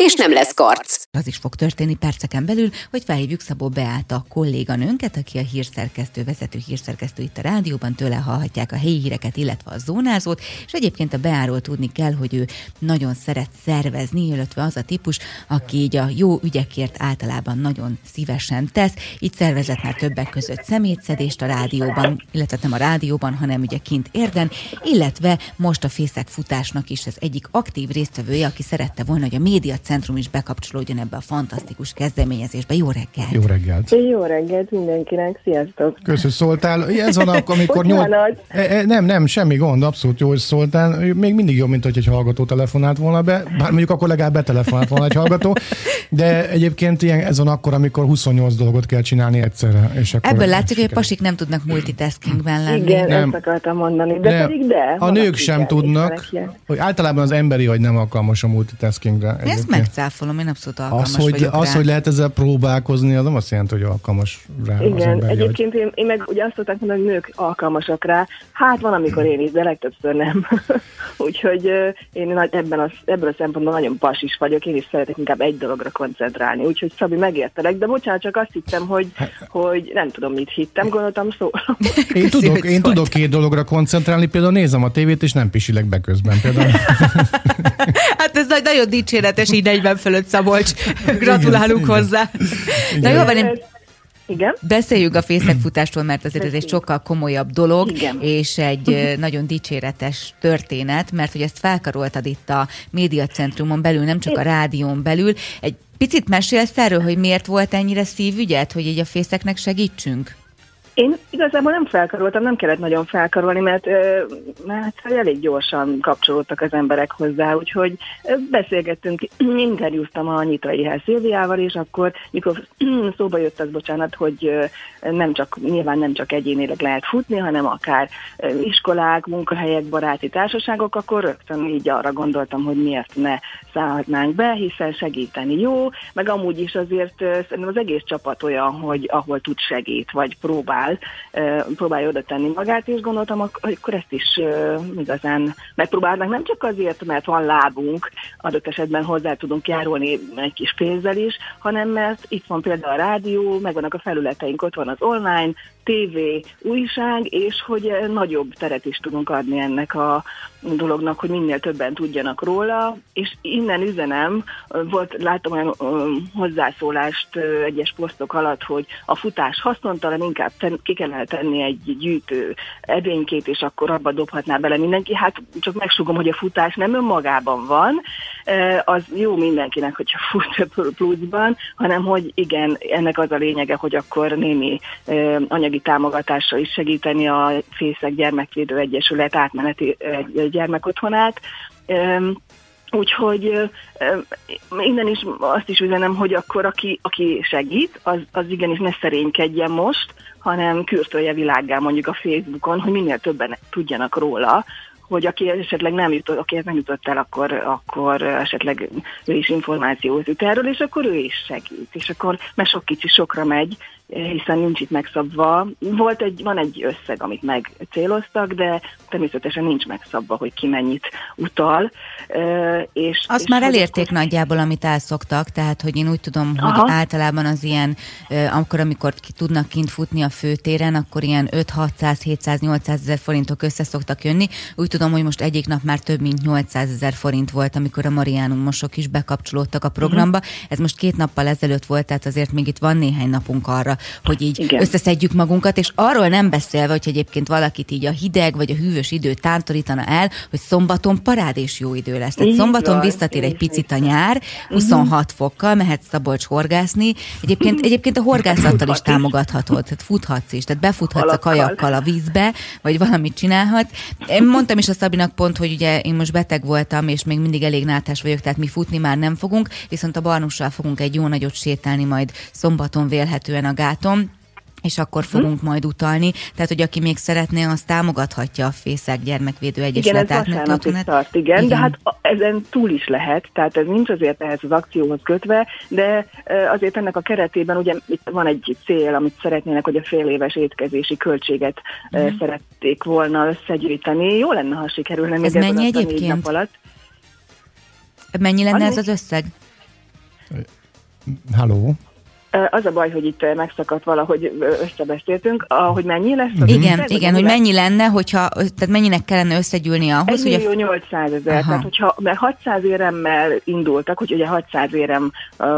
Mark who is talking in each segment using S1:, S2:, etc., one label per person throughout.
S1: és nem lesz karc.
S2: Az is fog történni perceken belül, hogy felhívjuk Szabó Beáta kolléganőnket, aki a hírszerkesztő, vezető hírszerkesztő itt a rádióban, tőle hallhatják a helyi híreket, illetve a zónázót, és egyébként a Beáról tudni kell, hogy ő nagyon szeret szervezni, illetve az a típus, aki így a jó ügyekért általában nagyon szívesen tesz. Így szervezett már többek között szemétszedést a rádióban, illetve nem a rádióban, hanem ugye kint érden, illetve most a fészek futásnak is az egyik aktív résztvevője, aki szerette volna, hogy a média Centrum is bekapcsolódjon ebbe a fantasztikus kezdeményezésbe. Jó reggelt!
S3: Jó reggelt!
S4: Jó reggelt mindenkinek, sziasztok!
S3: Köszönöm, szóltál. Ez van akkor, amikor nyolc... E, e, nem, nem, semmi gond, abszolút jó, hogy szóltál. Még mindig jobb, mint hogy egy hallgató telefonált volna be, bár mondjuk akkor legalább betelefonált volna egy hallgató, de egyébként ilyen, ez van akkor, amikor 28 dolgot kell csinálni egyszerre. És akkor
S2: Ebből látszik, hogy a pasik nem tudnak multitaskingben lenni.
S4: Igen,
S3: Nem.
S4: ezt akartam mondani, de
S3: Nem.
S4: pedig de.
S3: A nők sem tudnak, hogy általában az emberi vagy nem alkalmas a multitaskingre.
S2: Ezt
S3: egyébként.
S2: Megcáfolom, én abszolút alkalmas
S3: Az, hogy,
S2: vagyok
S3: az,
S2: rá.
S3: hogy lehet ezzel próbálkozni, az nem azt jelenti, hogy alkalmas rá az
S4: Igen,
S3: emberi agy.
S4: egyébként én, én meg ugye azt szokták mondani, hogy nők alkalmasak rá. Hát van, amikor én is, de legtöbbször nem. Úgyhogy én nagy, ebben a, ebből a szempontból nagyon pas is vagyok, én is szeretek inkább egy dologra koncentrálni. Úgyhogy Szabi, megértelek, de bocsánat, csak azt hittem, hogy, hogy nem tudom, mit hittem, gondoltam szó.
S3: Én
S2: Köszi,
S3: tudok, én tudok két dologra koncentrálni, például nézem a tévét, és nem pisilek be közben. Például
S2: Hát ez nagy- nagyon dicséretes, így 40 fölött Szabolcs. Gratulálunk
S3: Igen.
S2: hozzá. Na jó, van, én
S4: Igen?
S2: Beszéljünk a fészekfutástól, mert azért ez egy sokkal komolyabb dolog,
S4: Igen.
S2: és egy nagyon dicséretes történet, mert hogy ezt felkaroltad itt a médiacentrumon belül, nem csak a rádión belül. Egy picit mesélsz erről, hogy miért volt ennyire szívügyed, hogy így a fészeknek segítsünk?
S4: Én igazából nem felkaroltam, nem kellett nagyon felkarolni, mert, mert elég gyorsan kapcsolódtak az emberek hozzá, úgyhogy beszélgettünk, interjúztam a Nyitai Hel Szilviával, és akkor, mikor szóba jött az, bocsánat, hogy nem csak, nyilván nem csak egyénileg lehet futni, hanem akár iskolák, munkahelyek, baráti társaságok, akkor rögtön így arra gondoltam, hogy miért ne szállhatnánk be, hiszen segíteni jó, meg amúgy is azért szerintem az egész csapat olyan, hogy ahol tud segít, vagy próbál, ö, próbálja oda tenni magát, és gondoltam, ak- akkor ezt is igazán megpróbálnak, nem csak azért, mert van lábunk, adott esetben hozzá tudunk járulni egy kis pénzzel is, hanem mert itt van például a rádió, meg vannak a felületeink, ott van az online, TV, újság, és hogy nagyobb teret is tudunk adni ennek a dolognak, hogy minél többen tudjanak róla, és innen üzenem, volt, láttam olyan hozzászólást egyes posztok alatt, hogy a futás haszontalan, inkább ten, ki kellene tenni egy gyűjtő edénykét, és akkor abba dobhatná bele mindenki. Hát csak megsugom, hogy a futás nem önmagában van, az jó mindenkinek, hogyha fut pluszban, hanem hogy igen, ennek az a lényege, hogy akkor némi anyagi támogatással is segíteni a Fészek Gyermekvédő Egyesület átmeneti gyermekotthonát. Úgyhogy innen is azt is üzenem, hogy akkor aki, aki segít, az, az igenis ne szerénykedjen most, hanem kürtölje világgá mondjuk a Facebookon, hogy minél többen tudjanak róla, hogy aki esetleg nem jutott, akihez nem jutott el, akkor, akkor esetleg ő is információt jut erről, és akkor ő is segít. És akkor, mert sok kicsi sokra megy, hiszen nincs itt megszabva. Volt egy, van egy összeg, amit megcéloztak, de természetesen nincs megszabva, hogy ki mennyit utal. És,
S2: Azt
S4: és
S2: már elérték
S4: akkor-
S2: nagyjából, amit elszoktak, tehát hogy én úgy tudom, hogy
S4: Aha.
S2: általában az ilyen, akkor, amikor ki tudnak kint futni a főtéren, akkor ilyen 5 600 700 800 ezer forintok össze szoktak jönni. Úgy tudom, hogy most egyik nap már több mint 800 ezer forint volt, amikor a Mariánum mosok is bekapcsolódtak a programba. Ez most két nappal ezelőtt volt, tehát azért még itt van néhány napunk arra, hogy így Igen. összeszedjük magunkat, és arról nem beszélve, hogy egyébként valakit így a hideg vagy a hűvös idő tántorítana el, hogy szombaton parád és jó idő lesz. Tehát szombaton van, visszatér egy picit a nyár, 26 uh-huh. fokkal, mehet Szabolcs horgászni. Egyébként, egyébként a horgászattal is támogathatod, tehát futhatsz is, tehát befuthatsz a kajakkal a vízbe, vagy valamit csinálhatsz. Én mondtam is a Szabinak pont, hogy ugye én most beteg voltam, és még mindig elég nátás vagyok, tehát mi futni már nem fogunk, viszont a Barnussal fogunk egy jó nagyot sétálni majd szombaton vélhetően a gáton és akkor hm? fogunk hm. majd utalni. Tehát, hogy aki még szeretné, az támogathatja a Fészek Gyermekvédő Egyesületet.
S4: Igen, ez vasárnapig tart, igen, igen, de hát ezen túl is lehet, tehát ez nincs azért ehhez az akcióhoz kötve, de azért ennek a keretében ugye itt van egy cél, amit szeretnének, hogy a fél éves étkezési költséget hm. szerették volna összegyűjteni. Jó lenne, ha sikerülne
S2: még ez mennyi egyébként? nap alatt. Mennyi lenne Annyi? ez az összeg?
S3: Halló?
S4: Az a baj, hogy itt megszakadt valahogy összebeszéltünk, hogy mennyi lesz?
S2: Az igen, összeg, igen, hogy mennyi lenne, hogyha, tehát mennyinek kellene összegyűlni ahhoz,
S4: 1 hogy... 800 ezer, tehát hogyha, mert 600 éremmel indultak, hogy ugye 600 érem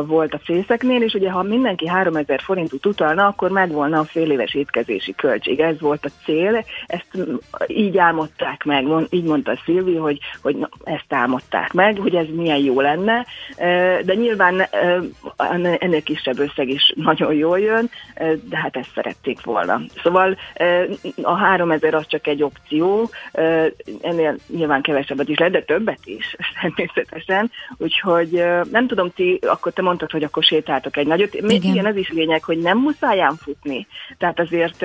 S4: volt a fészeknél, és ugye ha mindenki 3000 forintot utalna, akkor megvolna a fél éves étkezési költség. Ez volt a cél, ezt így álmodták meg, így mondta Szilvi, hogy, hogy na, ezt álmodták meg, hogy ez milyen jó lenne, de nyilván ennél kisebb összeg összeg is nagyon jól jön, de hát ezt szerették volna. Szóval a 3000 az csak egy opció, ennél nyilván kevesebbet is lehet, de többet is természetesen, úgyhogy nem tudom, ti, akkor te mondtad, hogy akkor sétáltok egy nagyot. Igen, igen ez is lényeg, hogy nem muszáján futni. Tehát azért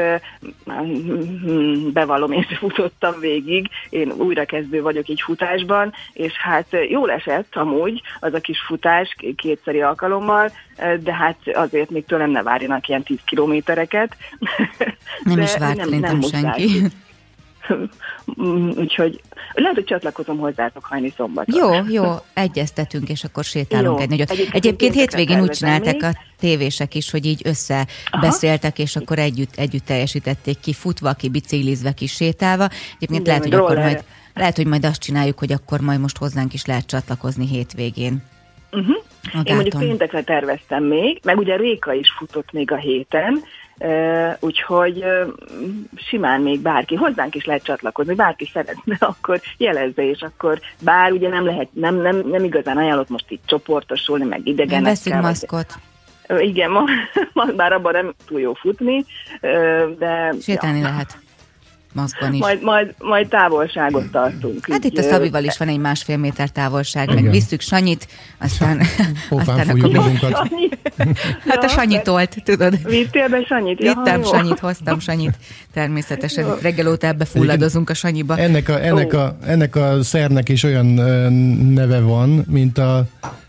S4: bevallom, én futottam végig, én újrakezdő vagyok így futásban, és hát jól esett amúgy az a kis futás kétszeri alkalommal, de hát azért még tőlem ne várjanak ilyen 10 kilométereket.
S2: Nem is várt nem, nem senki.
S4: Úgyhogy lehet, hogy csatlakozom hozzátok hajni szombaton.
S2: Jó, jó, egyeztetünk, és akkor sétálunk jó. egy nagyot. Egyébként, Egyébként hétvégén úgy csinálták még. a tévések is, hogy így összebeszéltek, és akkor együtt, együtt teljesítették ki, futva, ki biciklizve, ki sétálva. Egyébként Igen, lehet, hogy akkor majd, lehet, hogy majd azt csináljuk, hogy akkor majd most hozzánk is lehet csatlakozni hétvégén.
S4: Uh-huh. Én mondjuk péntekre terveztem még, meg ugye Réka is futott még a héten, Uh, úgyhogy uh, simán még bárki, hozzánk is lehet csatlakozni, bárki szeretne, akkor jelezze, és akkor bár ugye nem lehet, nem, nem, nem igazán ajánlott most itt csoportosulni, meg idegenekkel.
S2: Veszünk maszkot.
S4: Uh, igen, ma, ma bár abban nem túl jó futni, de...
S2: Sétálni ja. lehet maszkban is.
S4: Majd, majd, majd távolságot tartunk.
S2: Hát így, itt a Szabival is van egy másfél méter távolság, Igen. meg visszük Sanyit, aztán,
S3: aztán akkor még...
S2: Hát a Sanyi tolt, tudod.
S4: Vittél be Sanyit?
S2: Vittem ja, Sanyit, hoztam Sanyit. Természetesen jó. reggel óta ebbe fulladozunk a Sanyiba.
S3: Ennek a, ennek, a, ennek a szernek is olyan neve van, mint a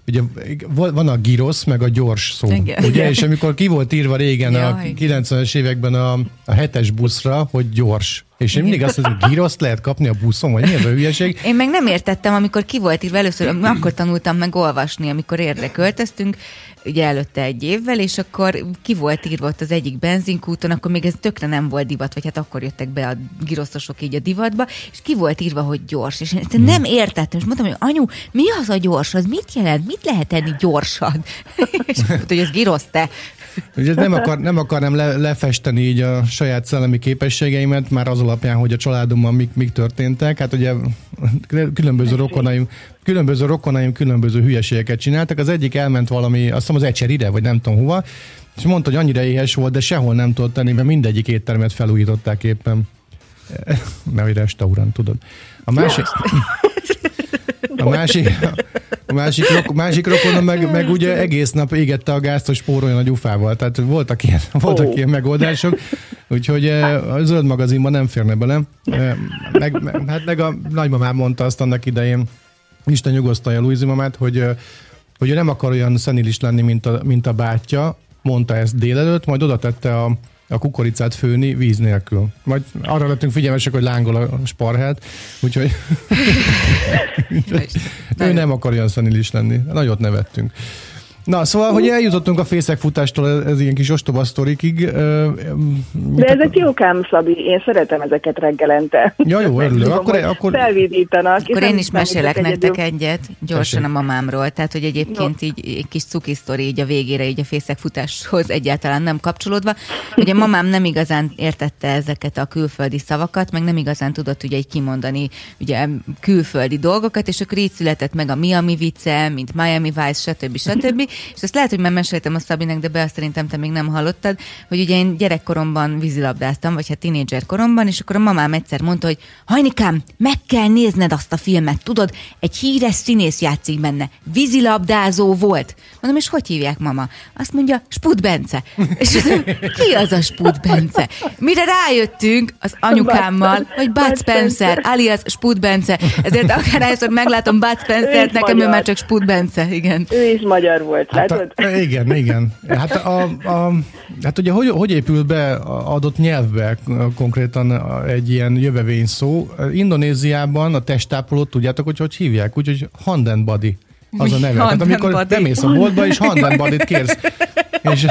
S3: ugye van a girosz, meg a gyors szó. Igen. Ugye, és amikor ki volt írva régen Jaj. a 90-es években a, a hetes buszra, hogy gyors. És én mindig azt mondom, hogy giroszt lehet kapni a buszon, vagy mi a hülyeség?
S2: Én meg nem értettem, amikor ki volt írva először, akkor tanultam meg olvasni, amikor érde költöztünk, ugye előtte egy évvel, és akkor ki volt írva ott az egyik benzinkúton, akkor még ez tökre nem volt divat, vagy hát akkor jöttek be a giroszosok így a divatba, és ki volt írva, hogy gyors. És én hmm. nem értettem, és mondtam, hogy anyu, mi az a gyors, az mit jelent, mit lehet tenni gyorsan? és mondta, hogy ez girosz te.
S3: Ugye nem, akar, nem akarnám le, lefesteni így a saját szellemi képességeimet, már az alapján, hogy a családomban mik, mik történtek. Hát ugye különböző rokonaim, különböző rokonaim különböző hülyeségeket csináltak. Az egyik elment valami, azt hiszem az ecserire, vagy nem tudom hova, és mondta, hogy annyira éhes volt, de sehol nem tudott tenni, mert mindegyik éttermet felújították éppen. Mert hogy restaurant, tudod. A másik... Másik, a másik, rok, másik rokonom meg, meg ugye egész nap égette a gázt, hogy spóroljon a gyufával. Tehát voltak ilyen, voltak oh. ilyen megoldások. Úgyhogy eh, a zöld magazinban nem férne bele. Eh, meg, meg, hát meg a nagymamám mondta azt annak idején, Isten nyugosztalja Luizi mamát, hogy, eh, hogy ő nem akar olyan szenilis lenni, mint a, mint a bátyja, mondta ezt délelőtt, majd oda tette a, a kukoricát főni víz nélkül. Majd arra lettünk figyelmesek, hogy lángol a sparhelt, úgyhogy ő nem akar olyan szenilis lenni. Nagyot nevettünk. Na, szóval, hogy eljutottunk a fészekfutástól, ez, ez ilyen kis ostoba sztorikig.
S4: De ezek jókám, Szabi, én szeretem ezeket reggelente.
S3: Ja, jó, örülök. Akkor,
S4: akkor, felvidítanak.
S2: Akkor én is mesélek nektek egyet, gyorsan a mamámról. Tehát, hogy egyébként így egy kis cuki sztori így a végére, így a fészekfutáshoz egyáltalán nem kapcsolódva. Ugye mamám nem igazán értette ezeket a külföldi szavakat, meg nem igazán tudott ugye egy kimondani ugye külföldi dolgokat, és akkor így született meg a Miami vicce, mint Miami Vice, stb. stb. És ezt lehet, hogy már meséltem a Szabinek, de be azt szerintem te még nem hallottad, hogy ugye én gyerekkoromban vízilabdáztam, vagy hát tínédzser koromban, és akkor a mamám egyszer mondta, hogy Hajnikám, meg kell nézned azt a filmet, tudod, egy híres színész játszik benne, vízilabdázó volt. Mondom, és hogy hívják mama? Azt mondja, Sput Bence. És az, ki az a Sput Bence? Mire rájöttünk az anyukámmal, hogy Bud Spencer, alias Sput Bence. Ezért akárhányszor meglátom Bud Spencer-t, nekem ő már csak Sput Bence, igen.
S4: Ő is magyar volt,
S3: hát
S4: látod?
S3: A, igen, igen. Hát, a, a, hát ugye hogy, hogy épül be adott nyelvbe konkrétan egy ilyen jövevény szó? Indonéziában a testápolót tudjátok, hogy hogy hívják? Úgyhogy hand and body az a neve. Hát amikor bemész a boltba, és hand and body kérsz. És,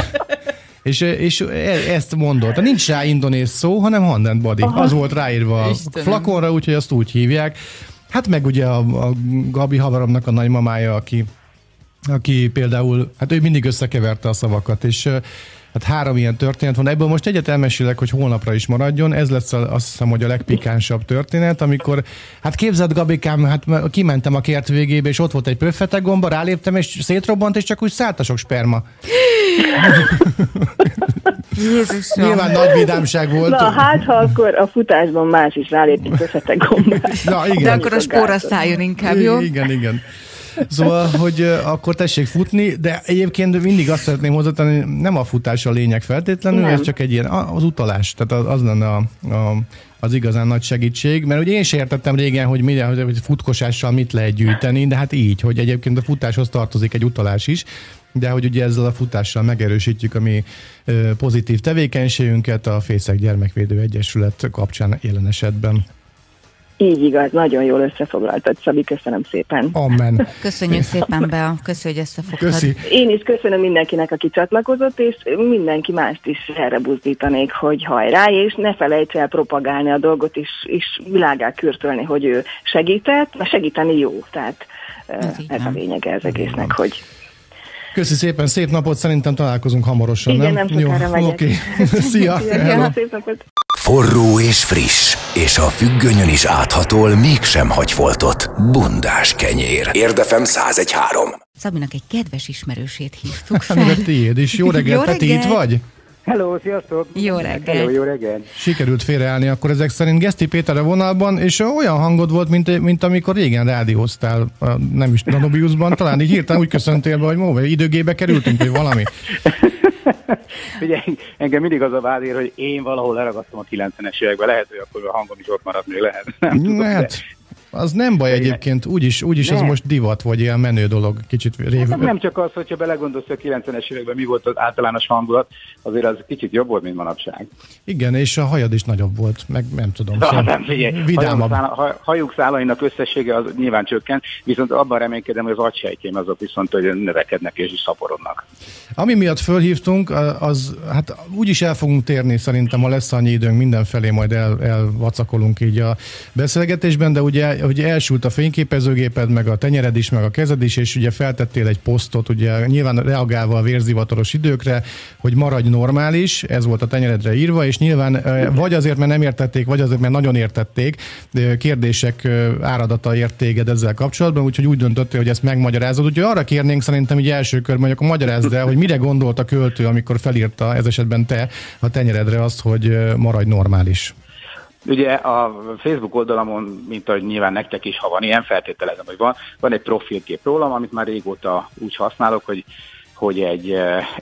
S3: és, és e, ezt mondott. Nincs rá indonéz szó, hanem hand and body. Aha. Az volt ráírva a flakonra, úgyhogy azt úgy hívják. Hát meg ugye a, a Gabi havaromnak a nagymamája, aki aki például, hát ő mindig összekeverte a szavakat, és hát három ilyen történet van. Ebből most egyet elmesélek, hogy holnapra is maradjon. Ez lesz a, azt hiszem, hogy a legpikánsabb történet, amikor, hát képzeld Gabikám, hát kimentem a kert végébe, és ott volt egy pöffete gomba, ráléptem, és szétrobbant, és csak úgy szállt a sok sperma. Jézusom. Nyilván nagy vidámság volt.
S4: Na, hát ha akkor a futásban más is rálépni pöffete gombát.
S2: Na, igen. De akkor a spóra szálljon inkább, jó?
S3: Igen, igen. Szóval, hogy akkor tessék futni, de egyébként mindig azt szeretném hozzátenni, nem a futás a lényeg feltétlenül, nem. ez csak egy ilyen, az utalás, tehát az, az lenne a, a, az igazán nagy segítség, mert ugye én sem értettem régen, hogy, mire, hogy futkosással mit lehet gyűjteni, de hát így, hogy egyébként a futáshoz tartozik egy utalás is, de hogy ugye ezzel a futással megerősítjük a mi pozitív tevékenységünket a Fészek Gyermekvédő Egyesület kapcsán jelen esetben.
S4: Így igaz, nagyon jól összefoglaltad, Szabi, köszönöm szépen.
S3: Amen.
S2: Köszönjük szépen, Bea, köszönjük, hogy összefogtad. Köszi.
S4: Én is köszönöm mindenkinek, aki csatlakozott, és mindenki mást is erre buzdítanék, hogy hajrá, és ne felejts el propagálni a dolgot, és, és világá kürtölni, hogy ő segített, mert segíteni jó, tehát ez, ez a lényege ez egésznek, hogy
S3: Köszi szépen, szép napot, szerintem találkozunk hamarosan,
S4: Igen,
S3: nem?
S4: nem Jó,
S3: oké. Okay. Szia!
S4: Szia szép napot!
S5: Forró és friss, és a függönyön is áthatol, mégsem hagy foltot. Bundás kenyér. Érdefem 1013.
S2: Szabinak egy kedves ismerősét hívtuk fel.
S3: Hát, tiéd is. Jó reggelt, Peti, itt vagy?
S6: Hello, sziasztok!
S2: Jó reggel! Hello,
S6: jó reggel!
S3: Sikerült félreállni akkor ezek szerint Geszti Péter a vonalban, és olyan hangod volt, mint, mint amikor régen rádióztál, nem is Danobiusban, talán így hirtelen úgy köszöntél be, hogy móve, időgébe kerültünk, vagy valami.
S6: Ugye engem mindig az a vád hogy én valahol leragadtam a 90-es években, lehet, hogy akkor a hangom is ott maradt, még lehet. Nem tudom.
S3: De az nem baj egyébként, úgyis, úgyis ez most divat, vagy ilyen menő dolog, kicsit rév...
S6: Hát nem csak az, hogyha belegondolsz, hogy a 90-es években mi volt az általános hangulat, azért az kicsit jobb volt, mint manapság.
S3: Igen, és a hajad is nagyobb volt, meg nem tudom. Szóval
S6: nem, figyelj, vidámabb. Szála, hajuk szálainak összessége az nyilván csökken, viszont abban reménykedem, hogy az agysejtjém azok viszont hogy növekednek és is szaporodnak.
S3: Ami miatt fölhívtunk, az, hát úgyis el fogunk térni, szerintem, ha lesz annyi időnk, mindenfelé majd el, elvacakolunk így a beszélgetésben, de ugye hogy elsült a fényképezőgéped, meg a tenyered is, meg a kezed is, és ugye feltettél egy posztot, ugye nyilván reagálva a vérzivataros időkre, hogy maradj normális, ez volt a tenyeredre írva, és nyilván vagy azért, mert nem értették, vagy azért, mert nagyon értették, kérdések áradata ért téged ezzel kapcsolatban, úgyhogy úgy döntöttél, hogy ezt megmagyarázod. Úgyhogy arra kérnénk szerintem így első körben, hogy akkor magyarázd el, hogy mire gondolt a költő, amikor felírta ez esetben te a tenyeredre azt, hogy maradj normális.
S6: Ugye a Facebook oldalamon, mint ahogy nyilván nektek is, ha van ilyen, feltételezem, hogy van, van egy profilkép rólam, amit már régóta úgy használok, hogy, hogy egy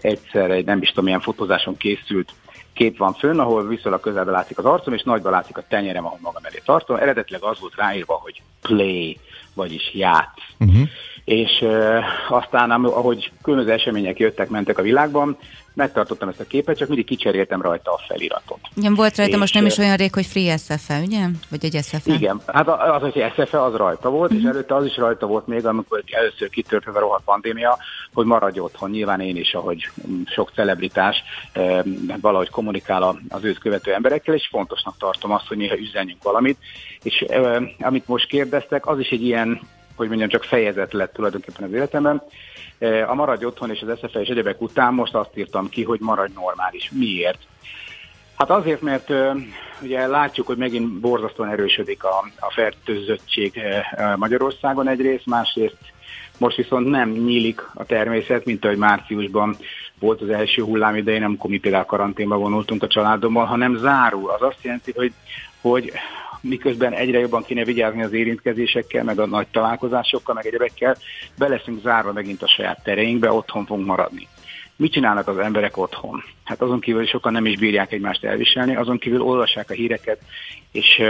S6: egyszer egy nem is tudom milyen fotózáson készült kép van fönn, ahol viszonylag közelbe látszik az arcom, és nagyban látszik a tenyerem, ahol magam elé tartom. Eredetileg az volt ráírva, hogy play, vagyis játsz. Uh-huh. És aztán ahogy különböző események jöttek, mentek a világban, megtartottam ezt a képet, csak mindig kicseréltem rajta a feliratot.
S2: Igen, volt rajta és most nem is olyan rég, hogy Free SFE, ugye? Vagy egy SFE?
S6: Igen, hát az, hogy SFE az rajta volt, uh-huh. és mhm. előtte az is rajta volt még, amikor először kitört ez a rohadt pandémia, hogy maradj otthon. Nyilván én is, ahogy sok celebritás valahogy kommunikál az őt követő emberekkel, és fontosnak tartom azt, hogy néha üzenjünk valamit. És amit most kérdeztek, az is egy ilyen hogy mondjam, csak fejezet lett tulajdonképpen az életemben. A maradj otthon és az SFE és egyebek után most azt írtam ki, hogy maradj normális. Miért? Hát azért, mert ugye látjuk, hogy megint borzasztóan erősödik a, a fertőzöttség Magyarországon egyrészt, másrészt most viszont nem nyílik a természet, mint ahogy márciusban volt az első hullám idején, amikor mi például karanténba vonultunk a családommal, hanem zárul. Az azt jelenti, hogy, hogy miközben egyre jobban kéne vigyázni az érintkezésekkel, meg a nagy találkozásokkal, meg egyebekkel, be leszünk zárva megint a saját tereinkbe, otthon fogunk maradni. Mit csinálnak az emberek otthon? Hát azon kívül, sokan nem is bírják egymást elviselni, azon kívül olvassák a híreket, és,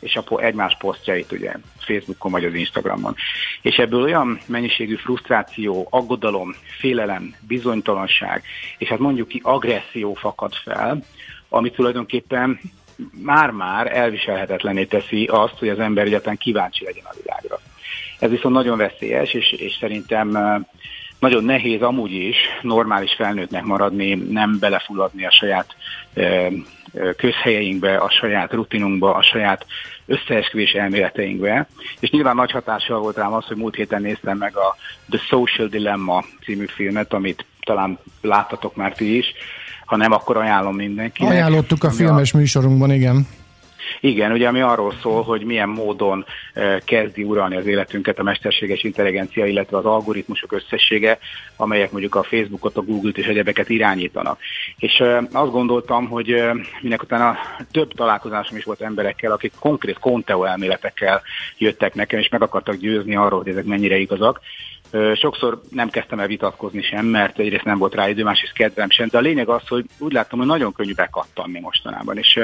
S6: és a egymás posztjait, ugye, Facebookon vagy az Instagramon. És ebből olyan mennyiségű frusztráció, aggodalom, félelem, bizonytalanság, és hát mondjuk ki agresszió fakad fel, ami tulajdonképpen már-már elviselhetetlené teszi azt, hogy az ember egyáltalán kíváncsi legyen a világra. Ez viszont nagyon veszélyes, és, és szerintem nagyon nehéz amúgy is normális felnőttnek maradni, nem belefulladni a saját közhelyeinkbe, a saját rutinunkba, a saját összeesküvés elméleteinkbe. És nyilván nagy hatással volt rám az, hogy múlt héten néztem meg a The Social Dilemma című filmet, amit talán láttatok már ti is, ha nem, akkor ajánlom mindenkinek.
S3: Ajánlottuk a filmes a... műsorunkban, igen.
S6: Igen, ugye ami arról szól, hogy milyen módon kezdi uralni az életünket a mesterséges intelligencia, illetve az algoritmusok összessége, amelyek mondjuk a Facebookot, a Google-t és egyebeket irányítanak. És azt gondoltam, hogy minek utána több találkozásom is volt emberekkel, akik konkrét konteo elméletekkel jöttek nekem, és meg akartak győzni arról, hogy ezek mennyire igazak, Sokszor nem kezdtem el vitatkozni sem, mert egyrészt nem volt rá idő, másrészt kedvem sem, de a lényeg az, hogy úgy láttam, hogy nagyon könnyű bekattanni mostanában, és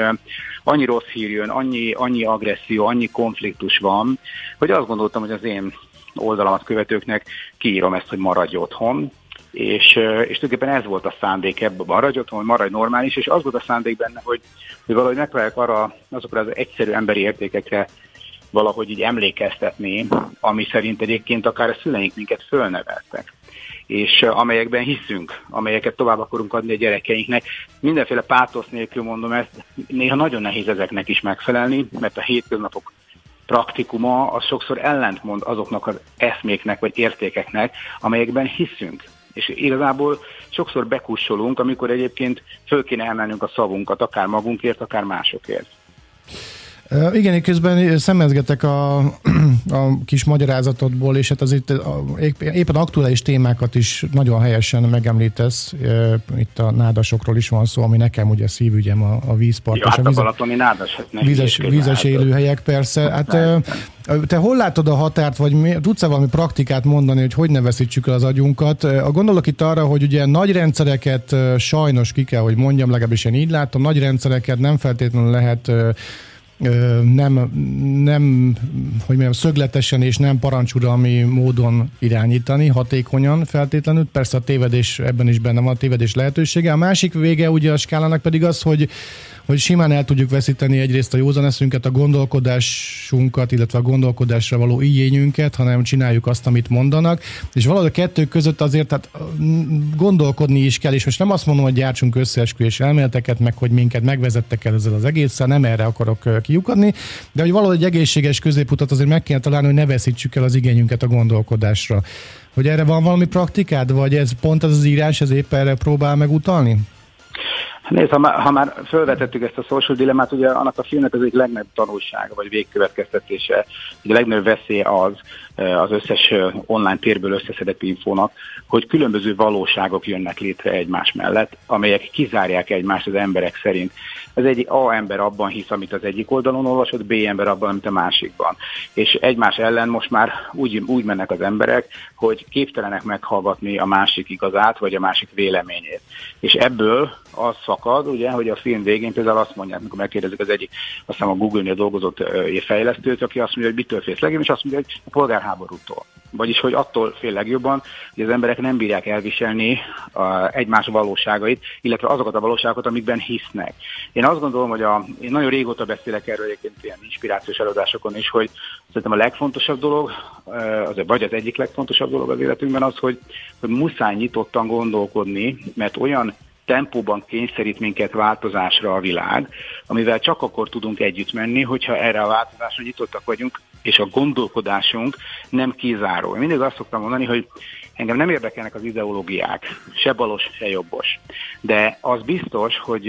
S6: annyi rossz hír jön, annyi, annyi agresszió, annyi konfliktus van, hogy azt gondoltam, hogy az én oldalamat követőknek kiírom ezt, hogy maradj otthon, és, és tulajdonképpen ez volt a szándék ebben, maradj otthon, hogy maradj normális, és az volt a szándék benne, hogy, hogy valahogy megpróbálják arra, azokra az egyszerű emberi értékekre valahogy így emlékeztetni, ami szerint egyébként akár a szüleink minket fölneveltek és amelyekben hiszünk, amelyeket tovább akarunk adni a gyerekeinknek. Mindenféle pátosz nélkül mondom ezt, néha nagyon nehéz ezeknek is megfelelni, mert a hétköznapok praktikuma az sokszor ellentmond azoknak az eszméknek vagy értékeknek, amelyekben hiszünk. És igazából sokszor bekussolunk, amikor egyébként föl kéne emelnünk a szavunkat, akár magunkért, akár másokért.
S3: Igen, közben szemezgetek a, a kis magyarázatodból, és hát az itt a, éppen aktuális témákat is nagyon helyesen megemlítesz. Itt a nádasokról is van szó, ami nekem ugye szívügyem a, a vízpart.
S6: Ja, hát a, a vize, nádas,
S3: vízes, vízes élőhelyek persze. Hát te hol látod a határt, vagy mi, tudsz-e valami praktikát mondani, hogy hogy ne veszítsük el az agyunkat? A gondolok itt arra, hogy ugye nagy rendszereket sajnos ki kell, hogy mondjam, legalábbis én így látom, nagy rendszereket nem feltétlenül lehet nem, nem hogy mondjam, szögletesen és nem parancsuralmi módon irányítani, hatékonyan feltétlenül. Persze a tévedés ebben is benne van, a tévedés lehetősége. A másik vége ugye a skálának pedig az, hogy hogy simán el tudjuk veszíteni egyrészt a józaneszünket, a gondolkodásunkat, illetve a gondolkodásra való igényünket, hanem csináljuk azt, amit mondanak. És valahogy a kettő között azért tehát gondolkodni is kell, és most nem azt mondom, hogy gyártsunk összeesküvés elméleteket, meg hogy minket megvezettek el ezzel az egésszel, nem erre akarok kiukadni, de hogy valahogy egy egészséges középutat azért meg kell találni, hogy ne veszítsük el az igényünket a gondolkodásra. Hogy erre van valami praktikád, vagy ez pont az az írás, ez épp erre próbál megutalni?
S6: Nézd, ha már, ha már felvetettük ezt a social dilemmát, ugye annak a filmnek az egyik legnagyobb tanulsága, vagy végkövetkeztetése, hogy a legnagyobb veszély az, az összes online térből összeszedett infónak, hogy különböző valóságok jönnek létre egymás mellett, amelyek kizárják egymást az emberek szerint. Az egyik A ember abban hisz, amit az egyik oldalon olvasott, B ember abban, amit a másikban. És egymás ellen most már úgy, úgy mennek az emberek, hogy képtelenek meghallgatni a másik igazát, vagy a másik véleményét. És ebből az szakad, ugye, hogy a film végén például azt mondják, amikor megkérdezik az egyik, azt hiszem a Google-nél dolgozott fejlesztőt, aki azt mondja, hogy mitől félsz legjobban, és azt mondja, hogy a polgárháborútól. Vagyis, hogy attól fél legjobban, hogy az emberek nem bírják elviselni a egymás valóságait, illetve azokat a valóságokat, amikben hisznek. Én azt gondolom, hogy a, én nagyon régóta beszélek erről egyébként ilyen inspirációs előadásokon is, hogy szerintem a legfontosabb dolog, az, vagy az egyik legfontosabb dolog az életünkben az, hogy, hogy muszáj nyitottan gondolkodni, mert olyan tempóban kényszerít minket változásra a világ, amivel csak akkor tudunk együtt menni, hogyha erre a változásra nyitottak vagyunk, és a gondolkodásunk nem kizáró. Én mindig azt szoktam mondani, hogy engem nem érdekelnek az ideológiák, se balos, se jobbos. De az biztos, hogy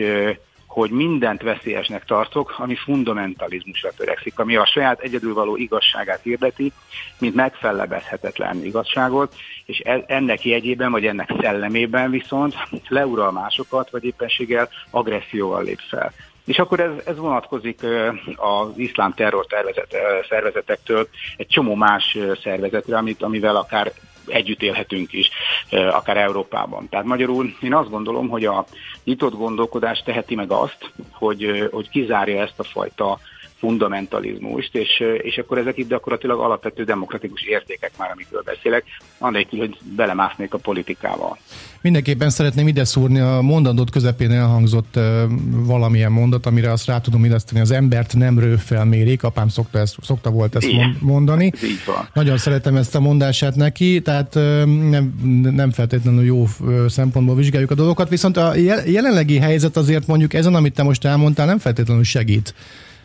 S6: hogy mindent veszélyesnek tartok, ami fundamentalizmusra törekszik, ami a saját egyedülvaló igazságát hirdeti, mint megfellebezhetetlen igazságot, és e- ennek jegyében, vagy ennek szellemében viszont leural másokat, vagy éppenséggel agresszióval lép fel. És akkor ez, ez vonatkozik az iszlám terror szervezetektől egy csomó más szervezetre, amit, amivel akár együtt élhetünk is, akár Európában. Tehát magyarul én azt gondolom, hogy a nyitott gondolkodás teheti meg azt, hogy, hogy kizárja ezt a fajta fundamentalizmust, és, és akkor ezek itt gyakorlatilag alapvető demokratikus értékek már, amikről beszélek, annélkül, hogy belemásznék a politikával.
S3: Mindenképpen szeretném ide szúrni a mondandót közepén elhangzott valamilyen mondat, amire azt rá tudom illeszteni, az embert nem rőffel mérik, apám szokta, ezt, szokta volt ezt Igen. mondani.
S6: Így van.
S3: Nagyon szeretem ezt a mondását neki, tehát nem, nem feltétlenül jó szempontból vizsgáljuk a dolgokat, viszont a jelenlegi helyzet azért mondjuk ezen, amit te most elmondtál, nem feltétlenül segít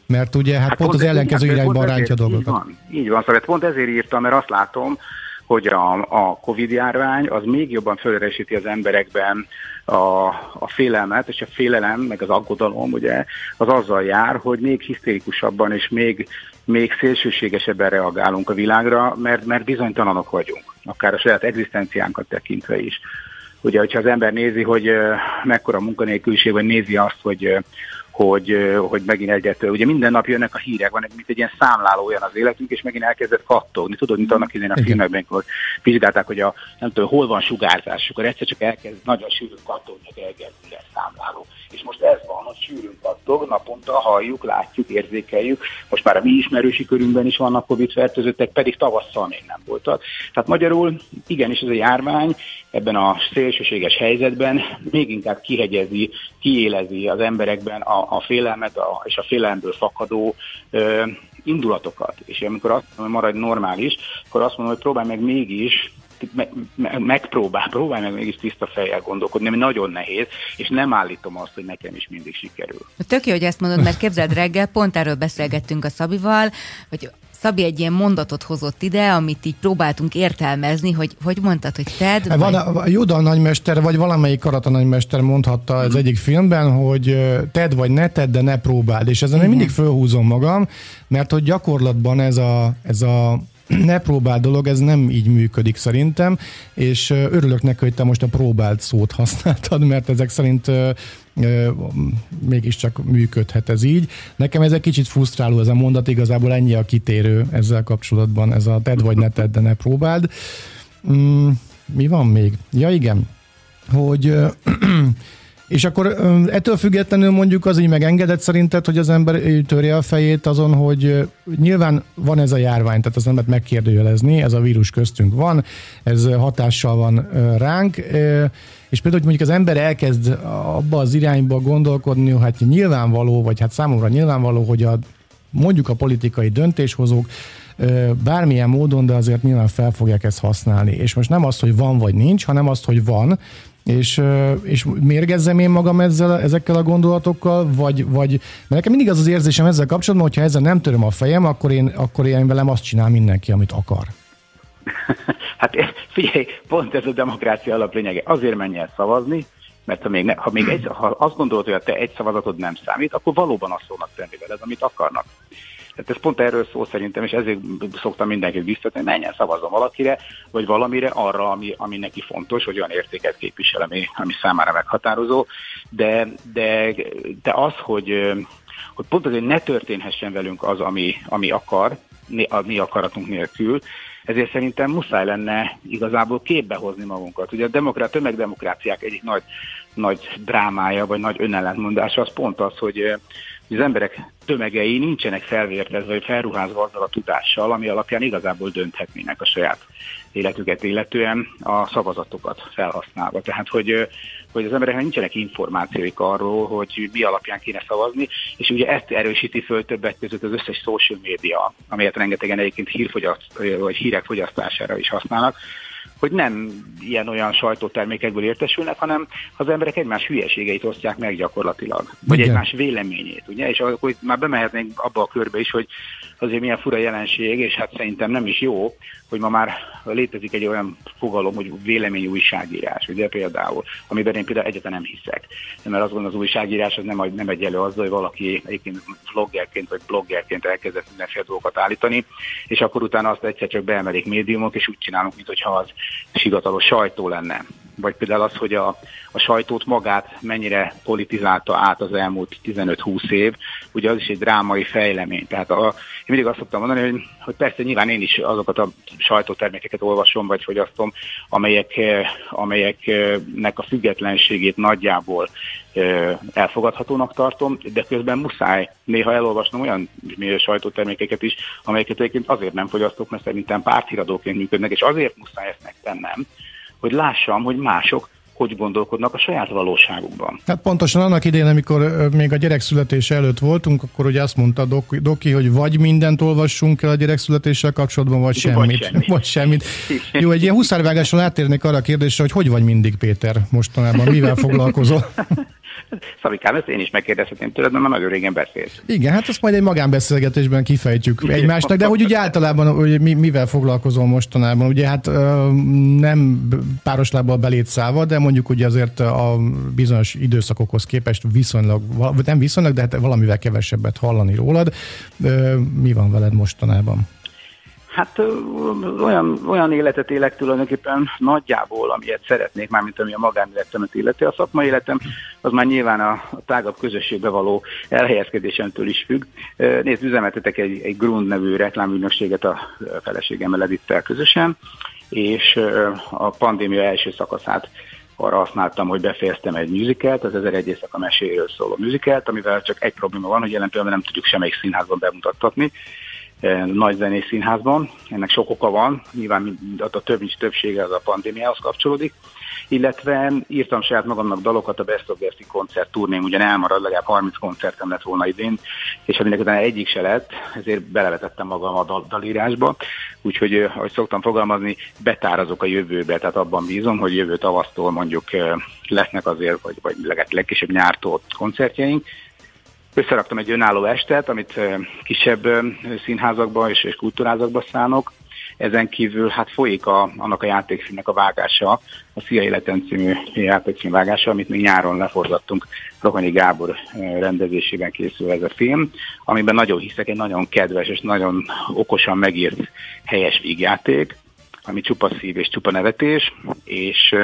S3: mert ugye hát, hát pont, pont az ellenkező irányban rántja a dolgokat.
S6: Így van, így van, szóval pont ezért írtam, mert azt látom, hogy a, a Covid járvány az még jobban föleresíti az emberekben a, a félelmet, és a félelem, meg az aggodalom, ugye, az azzal jár, hogy még hisztérikusabban és még, még szélsőségesebben reagálunk a világra, mert, mert bizonytalanok vagyunk, akár a saját egzisztenciánkat tekintve is. Ugye, hogyha az ember nézi, hogy mekkora munkanélküliség, vagy nézi azt, hogy hogy, hogy megint egyet, ugye minden nap jönnek a hírek, van mint egy ilyen számláló olyan az életünk, és megint elkezdett kattogni. Tudod, mint annak idején a filmekben, hogy vizsgálták, hogy a, nem tudom, hol van sugárzás, akkor egyszer csak elkezd nagyon sűrűn kattogni a Geiger számláló. És most ez van, hogy sűrűn kattog, naponta halljuk, látjuk, érzékeljük. Most már a mi ismerősi körünkben is vannak Covid fertőzöttek, pedig tavasszal még nem voltak. Tehát magyarul igenis ez a járvány ebben a szélsőséges helyzetben még inkább kihegyezi, kiélezi az emberekben a, a félelmet a, és a félelemből fakadó ö, indulatokat. És amikor azt mondom, hogy maradj normális, akkor azt mondom, hogy próbálj meg mégis megpróbál, próbálj meg mégis tiszta fejjel gondolkodni, ami nagyon nehéz, és nem állítom azt, hogy nekem is mindig sikerül.
S2: Tök jó, hogy ezt mondod, mert képzeld reggel, pont erről beszélgettünk a Szabival, hogy Szabi egy ilyen mondatot hozott ide, amit így próbáltunk értelmezni, hogy hogy mondtad, hogy Ted?
S3: Hát van a, a Juda nagymester, vagy valamelyik karata nagymester mondhatta az egyik filmben, hogy Ted vagy ne tedd, de ne próbáld. És ezen én mindig fölhúzom magam, mert hogy gyakorlatban ez a, ez a ne próbáld dolog, ez nem így működik szerintem, és örülök neki, hogy te most a próbált szót használtad, mert ezek szerint mégiscsak működhet ez így. Nekem ez egy kicsit frusztráló ez a mondat, igazából ennyi a kitérő ezzel kapcsolatban, ez a tedd vagy ne tedd, de ne próbáld. Mm, mi van még? Ja igen, hogy És akkor ettől függetlenül mondjuk az így megengedett szerinted, hogy az ember törje a fejét azon, hogy nyilván van ez a járvány, tehát az embert megkérdőjelezni, ez a vírus köztünk van, ez hatással van ránk, és például, hogy mondjuk az ember elkezd abba az irányba gondolkodni, hogy hát nyilvánvaló, vagy hát számomra nyilvánvaló, hogy a, mondjuk a politikai döntéshozók bármilyen módon, de azért nyilván fel fogják ezt használni. És most nem az, hogy van vagy nincs, hanem azt, hogy van, és, és mérgezzem én magam ezzel, ezekkel a gondolatokkal, vagy, vagy mert nekem mindig az az érzésem ezzel kapcsolatban, hogyha ezzel nem töröm a fejem, akkor én, akkor én velem azt csinál mindenki, amit akar.
S6: Hát figyelj, pont ez a demokrácia alaplényege. Azért menj el szavazni, mert ha még, ne, ha még egy, ha azt gondolod, hogy a te egy szavazatod nem számít, akkor valóban azt fognak tenni veled, amit akarnak. Tehát ez pont erről szó szerintem, és ezért szoktam mindenkit biztatni, hogy menjen szavazzon valakire, vagy valamire arra, ami, ami neki fontos, hogy olyan értéket képvisel, ami, ami számára meghatározó. De, de, de az, hogy, hogy pont azért ne történhessen velünk az, ami, ami akar, a mi akaratunk nélkül, ezért szerintem muszáj lenne igazából képbe hozni magunkat. Ugye a demokrát, tömegdemokráciák egyik nagy nagy drámája, vagy nagy önellentmondása, az pont az, hogy az emberek tömegei nincsenek felvértezve, vagy felruházva azzal a tudással, ami alapján igazából dönthetnének a saját életüket illetően a szavazatokat felhasználva. Tehát, hogy, hogy az embereknek nincsenek információik arról, hogy mi alapján kéne szavazni, és ugye ezt erősíti föl többek között az összes social média, amelyet rengetegen egyébként hírfogyaszt, vagy hírek fogyasztására is használnak, hogy nem ilyen-olyan sajtótermékekből értesülnek, hanem az emberek egymás hülyeségeit osztják meg gyakorlatilag, vagy Igen. egymás véleményét, ugye, és akkor már bemehetnénk abba a körbe is, hogy azért milyen fura jelenség, és hát szerintem nem is jó, hogy ma már létezik egy olyan fogalom, hogy vélemény újságírás, ugye például, amiben én például egyetlen nem hiszek. Mert azt gondolom, az újságírás az nem, nem egy elő azzal, hogy valaki egyébként vloggerként vagy bloggerként elkezdett mindenféle dolgokat állítani, és akkor utána azt egyszer csak beemelik médiumok, és úgy csinálunk, mintha az hivatalos sajtó lenne vagy például az, hogy a, a sajtót magát mennyire politizálta át az elmúlt 15-20 év, ugye az is egy drámai fejlemény. Tehát a, én mindig azt szoktam mondani, hogy, hogy persze nyilván én is azokat a sajtótermékeket olvasom, vagy fogyasztom, amelyek, amelyeknek a függetlenségét nagyjából elfogadhatónak tartom, de közben muszáj néha elolvasnom olyan sajtótermékeket is, amelyeket egyébként azért nem fogyasztok, mert szerintem párthíradóként működnek, és azért muszáj ezt megtennem, hogy lássam, hogy mások hogy gondolkodnak a saját valóságukban.
S3: Hát pontosan annak idején, amikor még a gyerek születése előtt voltunk, akkor ugye azt mondta Doki, hogy vagy mindent olvassunk el a gyerek születéssel kapcsolatban, vagy semmit. Vagy semmit. Vagy semmit. Jó, egy ilyen huszárvágáson átérnék arra a kérdésre, hogy hogy vagy mindig, Péter, mostanában, mivel foglalkozol?
S6: Szabikám, ezt én is megkérdezhetném tőled, mert már nagyon régen beszélt.
S3: Igen, hát azt majd egy magánbeszélgetésben kifejtjük egymásnak, de hogy ugye általában hogy mi, mivel foglalkozol mostanában? Ugye hát nem páros lábbal belét szállva, de mondjuk ugye azért a bizonyos időszakokhoz képest viszonylag, nem viszonylag, de hát valamivel kevesebbet hallani rólad. Mi van veled mostanában?
S6: Hát olyan, olyan életet élek tulajdonképpen nagyjából, amilyet szeretnék, mármint ami a magánéletemet illeti. A szakmai életem az már nyilván a, a tágabb közösségbe való elhelyezkedésemtől is függ. Nézd, üzemeltetek egy, egy Grund nevű reklámügynökséget a feleségemmel Edittel közösen, és a pandémia első szakaszát arra használtam, hogy befejeztem egy musicalt, az 1001 éjszaka meséről szóló musicalt, amivel csak egy probléma van, hogy jelen pillanatban nem tudjuk semmelyik színházban bemutattatni, nagy zenés színházban. Ennek sok oka van, nyilván a több nincs többsége az a pandémiához kapcsolódik, illetve írtam saját magamnak dalokat a Best of Best koncert turném, ugyan elmarad, legalább 30 koncertem lett volna idén, és hát mindenki egyik se lett, ezért belevetettem magam a dal- dalírásba, úgyhogy, ahogy szoktam fogalmazni, betárazok a jövőbe, tehát abban bízom, hogy jövő tavasztól mondjuk lesznek azért, vagy, vagy legkisebb nyártól koncertjeink, Összeraktam egy önálló estet, amit kisebb színházakban és, és kultúrázakban szánok. Ezen kívül hát folyik a, annak a játékfilmnek a vágása, a Szia Életen című játékfilm vágása, amit még nyáron leforgattunk. Rohanyi Gábor rendezésében készül ez a film, amiben nagyon hiszek, egy nagyon kedves és nagyon okosan megírt helyes vígjáték, ami csupa szív és csupa nevetés, és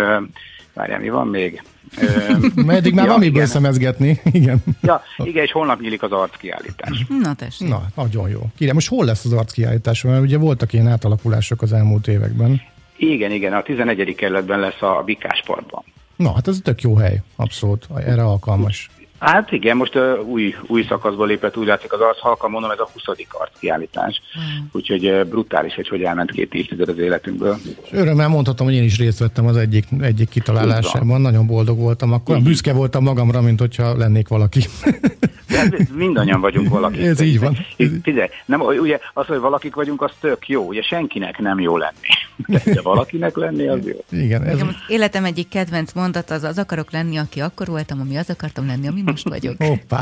S6: várjál, mi van még?
S3: Mert eddig már ja, van miből szemezgetni. Igen.
S6: Ja, igen, és holnap nyílik az arckiállítás.
S2: Na tessék.
S3: Na, nagyon jó. Kérem, most hol lesz az arckiállítás? Mert ugye voltak ilyen átalakulások az elmúlt években.
S6: Igen, igen, a 11. kerületben lesz a Bikás Parkban.
S3: Na, hát ez tök jó hely, abszolút, erre alkalmas.
S6: Hát igen, most uh, új, új szakaszba lépett, úgy látszik az arc, halkan mondom, ez a 20. arc kiállítás. Mm. Úgyhogy uh, brutális, hogy hogy elment két évtized az életünkből.
S3: És örömmel mondhatom, hogy én is részt vettem az egyik, egyik kitalálásában, nagyon boldog voltam, akkor mm. büszke voltam magamra, mint hogyha lennék valaki.
S6: De mindannyian vagyunk valaki.
S3: Ez így van.
S6: Figyelj, nem, ugye az, hogy valakik vagyunk, az tök jó. Ugye senkinek nem jó lenni. De valakinek lenni, az jó.
S2: Igen. Ez... Az életem egyik kedvenc mondat az, az akarok lenni, aki akkor voltam, ami az akartam lenni, ami most vagyok.
S3: Hoppá.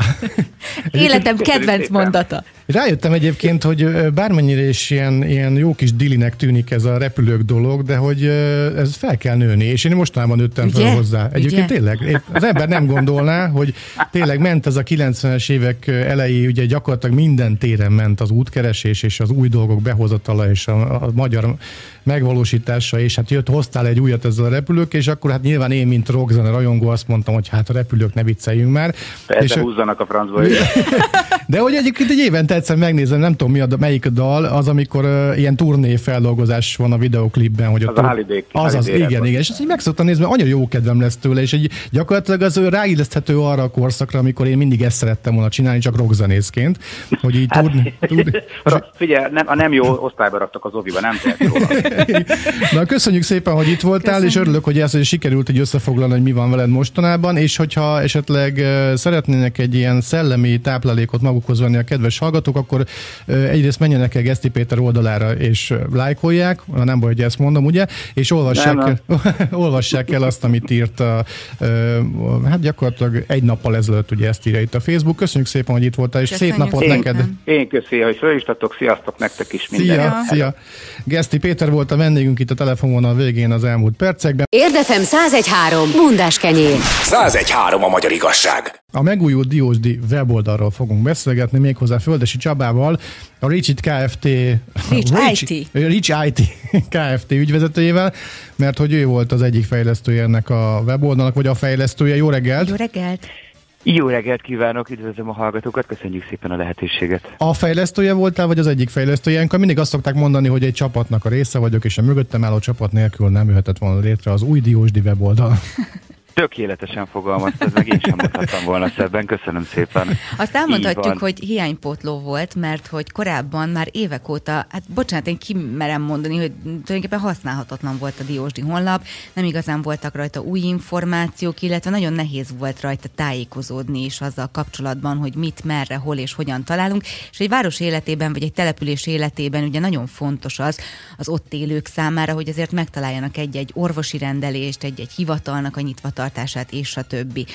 S2: Életem kedvenc mondata.
S3: Rájöttem egyébként, hogy bármennyire is ilyen, ilyen jó kis dilinek tűnik ez a repülők dolog, de hogy ez fel kell nőni, és én mostanában nőttem Ugye? fel hozzá. Egyébként Ugye? tényleg, az ember nem gondolná, hogy tényleg ment ez a 90-es évek elejé, ugye gyakorlatilag minden téren ment az útkeresés és az új dolgok behozatala és a, a magyar megvalósítása, és hát jött, hoztál egy újat ezzel a repülők, és akkor hát nyilván én, mint rockzene rajongó azt mondtam, hogy hát a repülők ne vicceljünk már.
S6: Persze és húzzanak a francba.
S3: De hogy egyébként egy évente egyszer megnézem, nem tudom mi a, melyik a dal, az amikor uh, ilyen turné feldolgozás van a videoklipben. Hogy
S6: az a Holiday,
S3: Az az, igen, igen. És ezt így meg szoktam nézni, mert annyira jó kedvem lesz tőle, és egy, gyakorlatilag az ráilleszthető arra a korszakra, amikor én mindig ezt szerettem volna csinálni, csak rockzenészként, hogy így hát, turné, turné,
S6: Figyelj, nem, a nem jó osztályba raktak az oviba, nem tehet
S3: Na, köszönjük szépen, hogy itt voltál, köszönjük. és örülök, hogy ezt hogy sikerült egy összefoglalni, hogy mi van veled mostanában, és hogyha esetleg szeretnének egy ilyen szellemi táplálékot magukhoz venni a kedves hallgatók, akkor egyrészt menjenek el Geszti Péter oldalára, és lájkolják, nem baj, hogy ezt mondom, ugye, és olvassák, nem, olvassák el azt, amit írt a, hát gyakorlatilag egy nappal ezelőtt ugye ezt írja itt a Facebook. Köszönjük szépen, hogy itt voltál, és Köszönjük szép napot
S6: én,
S3: neked.
S6: Én köszönjük, hogy fölistatok, sziasztok nektek is minden.
S3: Szia, szia. Geszti Péter volt a vendégünk itt a telefonvonal végén az elmúlt percekben.
S1: Érdefem 1013. Bundás kenyér.
S5: 1013 a magyar igazság.
S3: A megújult Diósdi weboldalról fogunk beszélgetni, méghozzá Földesi Csabával, a Reach It Kft.
S2: Reach, Reach IT.
S3: Reach IT Kft. ügyvezetőjével, mert hogy ő volt az egyik fejlesztője ennek a weboldalnak, vagy a fejlesztője. Jó reggelt!
S2: Jó reggelt!
S7: Jó reggelt kívánok, üdvözlöm a hallgatókat, köszönjük szépen a lehetőséget.
S3: A fejlesztője voltál, vagy az egyik fejlesztője? Ilyenkor mindig azt szokták mondani, hogy egy csapatnak a része vagyok, és a mögöttem álló csapat nélkül nem jöhetett volna létre az új Diósdi weboldal.
S7: Tökéletesen fogalmaztad, meg én sem mondhattam volna szebben, köszönöm szépen.
S2: Azt elmondhatjuk, hogy hiánypotló volt, mert hogy korábban már évek óta, hát bocsánat, én kimerem mondani, hogy tulajdonképpen használhatatlan volt a Diósdi honlap, nem igazán voltak rajta új információk, illetve nagyon nehéz volt rajta tájékozódni is azzal kapcsolatban, hogy mit, merre, hol és hogyan találunk, és egy város életében, vagy egy település életében ugye nagyon fontos az, az ott élők számára, hogy azért megtaláljanak egy-egy orvosi rendelést, egy-egy hivatalnak a nyitva tartását, és a többi.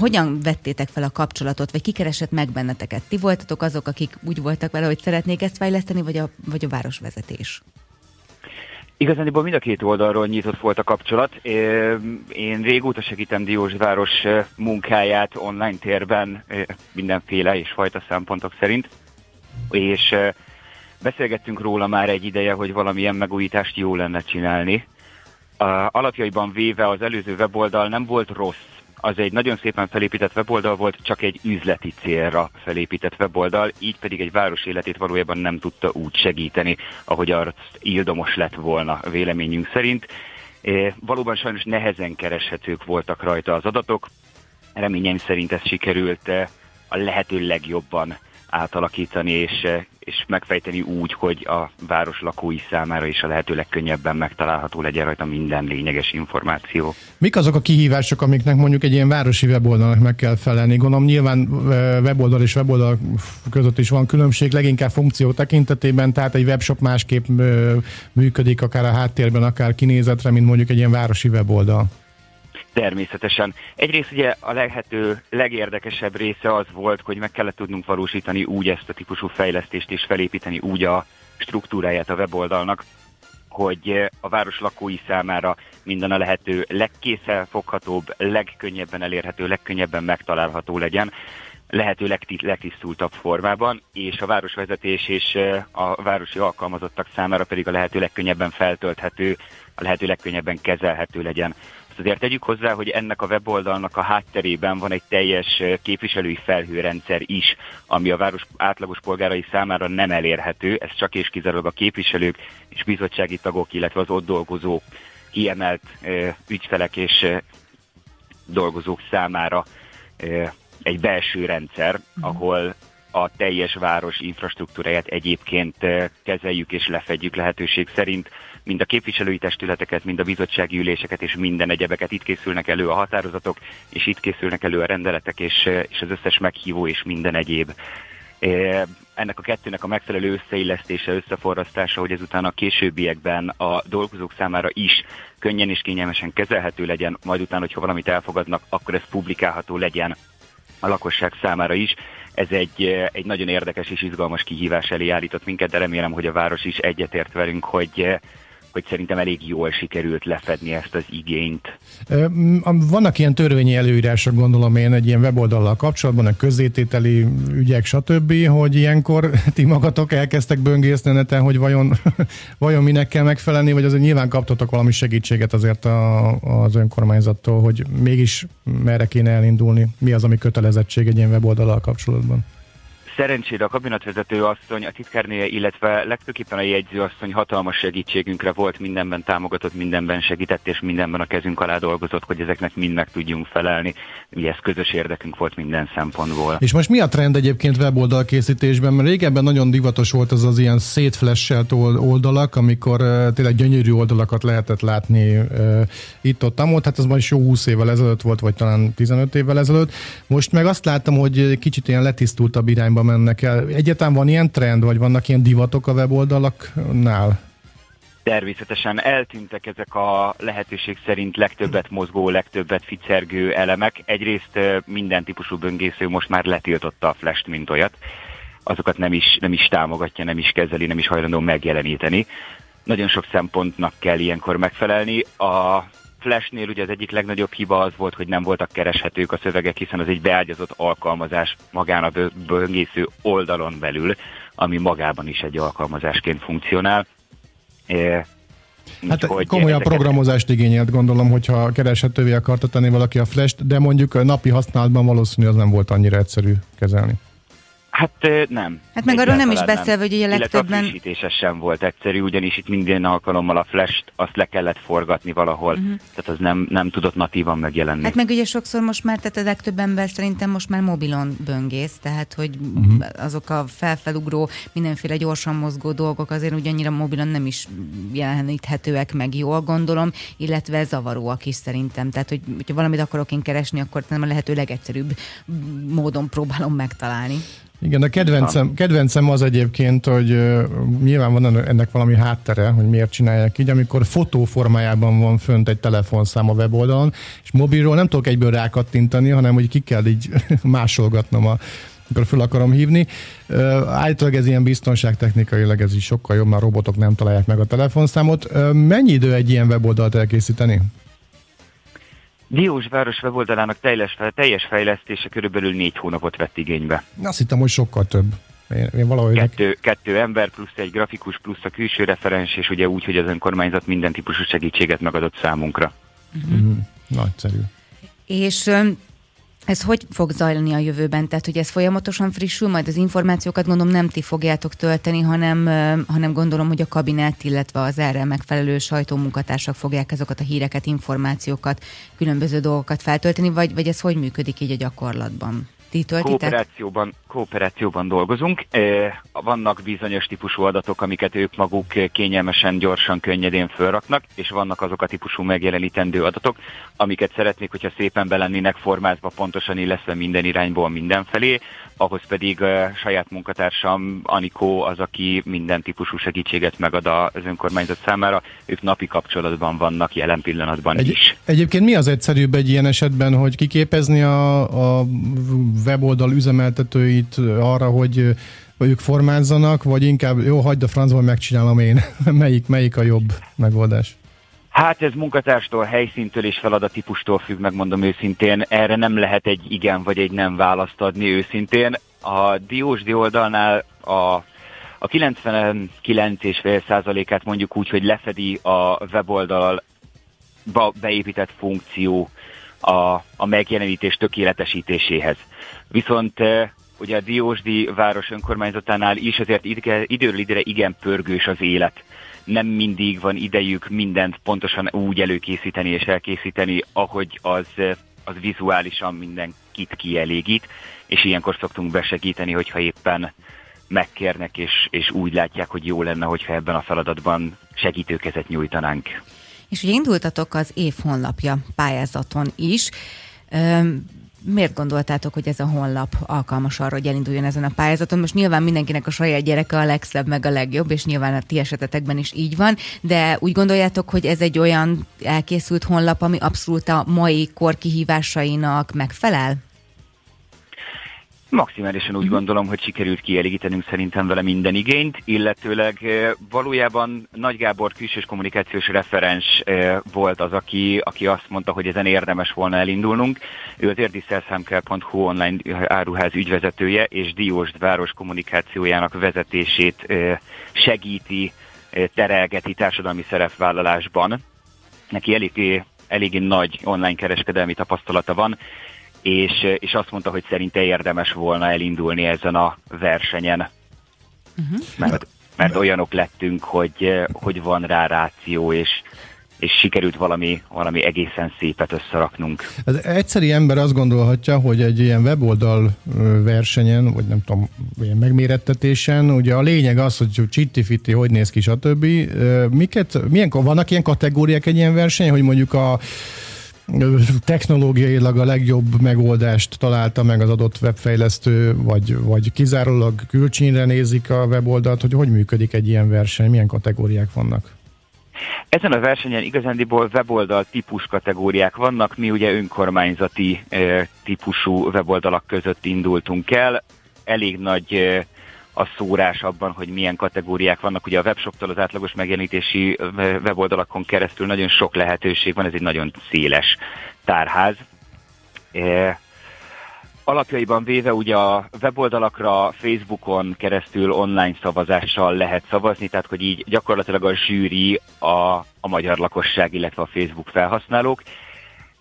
S2: Hogyan vettétek fel a kapcsolatot, vagy kikeresett meg benneteket? Ti voltatok azok, akik úgy voltak vele, hogy szeretnék ezt fejleszteni, vagy a, vagy a városvezetés?
S7: Igazániból mind a két oldalról nyitott volt a kapcsolat. Én régóta segítem Diósváros munkáját online térben mindenféle és fajta szempontok szerint, és beszélgettünk róla már egy ideje, hogy valamilyen megújítást jó lenne csinálni, alapjaiban véve az előző weboldal nem volt rossz. Az egy nagyon szépen felépített weboldal volt, csak egy üzleti célra felépített weboldal, így pedig egy város életét valójában nem tudta úgy segíteni, ahogy arra ildomos lett volna véleményünk szerint. Valóban sajnos nehezen kereshetők voltak rajta az adatok, reményeim szerint ez sikerült a lehető legjobban átalakítani és, és megfejteni úgy, hogy a város lakói számára is a lehető legkönnyebben megtalálható legyen rajta minden lényeges információ.
S3: Mik azok a kihívások, amiknek mondjuk egy ilyen városi weboldalnak meg kell felelni? Gondolom nyilván weboldal és weboldal között is van különbség, leginkább funkció tekintetében, tehát egy webshop másképp működik, akár a háttérben, akár kinézetre, mint mondjuk egy ilyen városi weboldal.
S7: Természetesen. Egyrészt ugye a lehető legérdekesebb része az volt, hogy meg kellett tudnunk valósítani úgy ezt a típusú fejlesztést és felépíteni úgy a struktúráját a weboldalnak, hogy a város lakói számára minden a lehető legkészfelfoghatóbb, legkönnyebben elérhető, legkönnyebben megtalálható legyen, lehető legtisztultabb formában, és a városvezetés és a városi alkalmazottak számára pedig a lehető legkönnyebben feltölthető, a lehető legkönnyebben kezelhető legyen. Azt azért tegyük hozzá, hogy ennek a weboldalnak a hátterében van egy teljes képviselői felhőrendszer is, ami a város átlagos polgárai számára nem elérhető, ez csak és kizárólag a képviselők és bizottsági tagok, illetve az ott dolgozó kiemelt ügyfelek és dolgozók számára egy belső rendszer, mhm. ahol a teljes város infrastruktúráját egyébként kezeljük és lefedjük lehetőség szerint mind a képviselői testületeket, mind a bizottsági üléseket és minden egyebeket. Itt készülnek elő a határozatok, és itt készülnek elő a rendeletek, és, és az összes meghívó és minden egyéb. Ennek a kettőnek a megfelelő összeillesztése, összeforrasztása, hogy ezután a későbbiekben a dolgozók számára is könnyen és kényelmesen kezelhető legyen, majd utána, hogyha valamit elfogadnak, akkor ez publikálható legyen a lakosság számára is. Ez egy, egy nagyon érdekes és izgalmas kihívás elé állított minket, de remélem, hogy a város is egyetért velünk, hogy hogy szerintem elég jól sikerült lefedni ezt az igényt.
S3: Vannak ilyen törvényi előírások, gondolom én, egy ilyen weboldallal kapcsolatban, a közzétételi ügyek, stb., hogy ilyenkor ti magatok elkezdtek böngészni neten, hogy vajon, vajon minek kell megfelelni, vagy azért nyilván kaptatok valami segítséget azért a, az önkormányzattól, hogy mégis merre kéne elindulni, mi az, ami kötelezettség egy ilyen weboldallal kapcsolatban?
S7: Szerencsére a kabinetvezető asszony, a titkárnéje, illetve legfőképpen a jegyzőasszony hatalmas segítségünkre volt, mindenben támogatott, mindenben segített, és mindenben a kezünk alá dolgozott, hogy ezeknek mind meg tudjunk felelni. Ugye ez közös érdekünk volt minden szempontból.
S3: És most mi a trend egyébként weboldal készítésben? Mert régebben nagyon divatos volt az az ilyen szétflesselt oldalak, amikor tényleg gyönyörű oldalakat lehetett látni itt-ott, amott. Hát ez is jó 20 évvel ezelőtt volt, vagy talán 15 évvel ezelőtt. Most meg azt láttam, hogy kicsit ilyen letisztultabb irányba mennek el. Egyáltalán van ilyen trend, vagy vannak ilyen divatok a weboldalaknál?
S7: Természetesen eltűntek ezek a lehetőség szerint legtöbbet mozgó, legtöbbet ficergő elemek. Egyrészt minden típusú böngésző most már letiltotta a flash mint olyat. Azokat nem is, nem is támogatja, nem is kezeli, nem is hajlandó megjeleníteni. Nagyon sok szempontnak kell ilyenkor megfelelni. A Flashnél ugye az egyik legnagyobb hiba az volt, hogy nem voltak kereshetők a szövegek, hiszen az egy beágyazott alkalmazás magán a böngésző oldalon belül, ami magában is egy alkalmazásként funkcionál.
S3: É, Hát komolyabb ezeket... programozást igényelt, gondolom, hogyha kereshetővé akarta tenni valaki a Flash-t, de mondjuk a napi használatban valószínű az nem volt annyira egyszerű kezelni.
S7: Hát nem.
S2: Hát meg arról nem is beszélve, hogy ugye legtöbben...
S7: Illetve a sem volt egyszerű, ugyanis itt minden alkalommal a flash-t azt le kellett forgatni valahol, uh-huh. tehát az nem, nem tudott natívan megjelenni.
S2: Hát meg ugye sokszor most már, tehát a legtöbb ember szerintem most már mobilon böngész, tehát hogy uh-huh. azok a felfelugró, mindenféle gyorsan mozgó dolgok azért ugyannyira mobilon nem is jeleníthetőek meg jól gondolom, illetve zavaróak is szerintem. Tehát, hogy hogyha valamit akarok én keresni, akkor nem a lehető legegyszerűbb módon próbálom megtalálni.
S3: Igen, a kedvencem, kedvencem az egyébként, hogy uh, nyilván van ennek valami háttere, hogy miért csinálják így, amikor fotóformájában van fönt egy telefonszám a weboldalon, és mobilról nem tudok egyből rákattintani, hanem hogy ki kell így másolgatnom a amikor fel akarom hívni. Uh, állítólag ez ilyen biztonságtechnikailag ez is sokkal jobb, mert robotok nem találják meg a telefonszámot. Uh, mennyi idő egy ilyen weboldalt elkészíteni?
S7: Város weboldalának teljes, teljes fejlesztése körülbelül négy hónapot vett igénybe.
S3: Azt hittem, hogy sokkal több.
S7: Én, én valahogy kettő, kettő ember, plusz egy grafikus, plusz a külső referens, és ugye úgy, hogy az önkormányzat minden típusú segítséget megadott számunkra.
S3: Uh-huh. Nagyszerű.
S2: És ez hogy fog zajlani a jövőben? Tehát, hogy ez folyamatosan frissül, majd az információkat gondolom nem ti fogjátok tölteni, hanem, hanem gondolom, hogy a kabinet, illetve az erre megfelelő sajtómunkatársak fogják ezeket a híreket, információkat, különböző dolgokat feltölteni, vagy, vagy ez hogy működik így a gyakorlatban? Ti töltitek?
S7: Kooperációban, kooperációban dolgozunk. Vannak bizonyos típusú adatok, amiket ők maguk kényelmesen, gyorsan, könnyedén felraknak, és vannak azok a típusú megjelenítendő adatok, amiket szeretnék, hogyha szépen belennének formázva, pontosan illeszve minden irányból mindenfelé, ahhoz pedig uh, saját munkatársam Anikó az, aki minden típusú segítséget megad az önkormányzat számára. Ők napi kapcsolatban vannak jelen pillanatban egy, is.
S3: Egyébként mi az egyszerűbb egy ilyen esetben, hogy kiképezni a, a weboldal üzemeltetőit arra, hogy hogy ők formázzanak, vagy inkább jó, hagyd a francból, megcsinálom én. melyik, melyik a jobb megoldás?
S7: Hát ez munkatárstól, helyszíntől és feladatípustól függ, megmondom őszintén. Erre nem lehet egy igen vagy egy nem választ adni őszintén. A Diósdi oldalnál a, a 99,5%-át mondjuk úgy, hogy lefedi a weboldal beépített funkció a, a megjelenítés tökéletesítéséhez. Viszont eh, ugye a Diósdi város önkormányzatánál is azért időről időre igen pörgős az élet nem mindig van idejük mindent pontosan úgy előkészíteni és elkészíteni, ahogy az, az vizuálisan mindenkit kielégít, és ilyenkor szoktunk besegíteni, hogyha éppen megkérnek, és, és úgy látják, hogy jó lenne, hogyha ebben a feladatban segítőkezet nyújtanánk.
S2: És ugye indultatok az év honlapja pályázaton is miért gondoltátok, hogy ez a honlap alkalmas arra, hogy elinduljon ezen a pályázaton? Most nyilván mindenkinek a saját gyereke a legszebb, meg a legjobb, és nyilván a ti esetetekben is így van, de úgy gondoljátok, hogy ez egy olyan elkészült honlap, ami abszolút a mai kor kihívásainak megfelel?
S7: Maximálisan úgy gondolom, hogy sikerült kielégítenünk szerintem vele minden igényt, illetőleg valójában Nagy Gábor külsős kommunikációs referens volt az, aki, aki azt mondta, hogy ezen érdemes volna elindulnunk. Ő az érdiszerszámkel.hu online áruház ügyvezetője, és Diós város kommunikációjának vezetését segíti, terelgeti társadalmi szerepvállalásban. Neki eléggé, eléggé nagy online kereskedelmi tapasztalata van, és, és azt mondta, hogy szerinte érdemes volna elindulni ezen a versenyen. Uh-huh. Mert, mert olyanok lettünk, hogy, hogy van rá ráció, és, és sikerült valami, valami egészen szépet összeraknunk.
S3: Az egyszeri ember azt gondolhatja, hogy egy ilyen weboldal versenyen, vagy nem tudom, ilyen megmérettetésen, ugye a lényeg az, hogy csitti hogy néz ki, stb. Miket, milyen, vannak ilyen kategóriák egy ilyen verseny, hogy mondjuk a technológiailag a legjobb megoldást találta meg az adott webfejlesztő, vagy, vagy kizárólag külcsínre nézik a weboldalt, hogy hogy működik egy ilyen verseny, milyen kategóriák vannak?
S7: Ezen a versenyen igazándiból weboldal típus kategóriák vannak, mi ugye önkormányzati e, típusú weboldalak között indultunk el, elég nagy e, a szórás abban, hogy milyen kategóriák vannak. Ugye a webshoptól az átlagos megjelenítési weboldalakon keresztül nagyon sok lehetőség van, ez egy nagyon széles tárház. E, alapjaiban véve ugye a weboldalakra Facebookon keresztül online szavazással lehet szavazni, tehát hogy így gyakorlatilag a zsűri a, a magyar lakosság, illetve a Facebook felhasználók.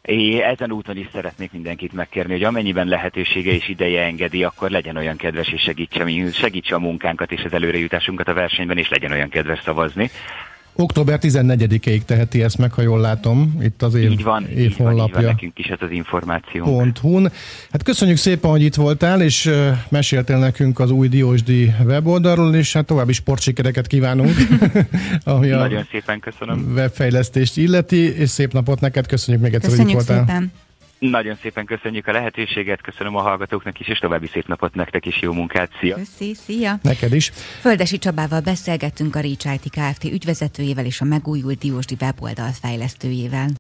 S7: É, ezen úton is szeretnék mindenkit megkérni, hogy amennyiben lehetősége és ideje engedi, akkor legyen olyan kedves és segítse, segítse a munkánkat és az előrejutásunkat a versenyben, és legyen olyan kedves szavazni.
S3: Október 14-ig teheti ezt meg, ha jól látom, itt az év,
S7: így van,
S3: év
S7: így honlapja. Van, így van, nekünk is ez az információ.
S3: Pont hun. Hát köszönjük szépen, hogy itt voltál, és meséltél nekünk az új Diósdi weboldalról, és hát további sportsikereket kívánunk.
S7: ami Nagyon szépen köszönöm.
S3: Webfejlesztést illeti, és szép napot neked, köszönjük még egyszer, hogy itt voltál. Szépen.
S7: Nagyon szépen köszönjük a lehetőséget, köszönöm a hallgatóknak is, és további szép napot nektek is, jó munkát, szia!
S2: Köszi, szia!
S3: Neked is!
S2: Földesi Csabával beszélgettünk a Reach IT Kft. ügyvezetőjével és a megújult Diósdi weboldal fejlesztőjével.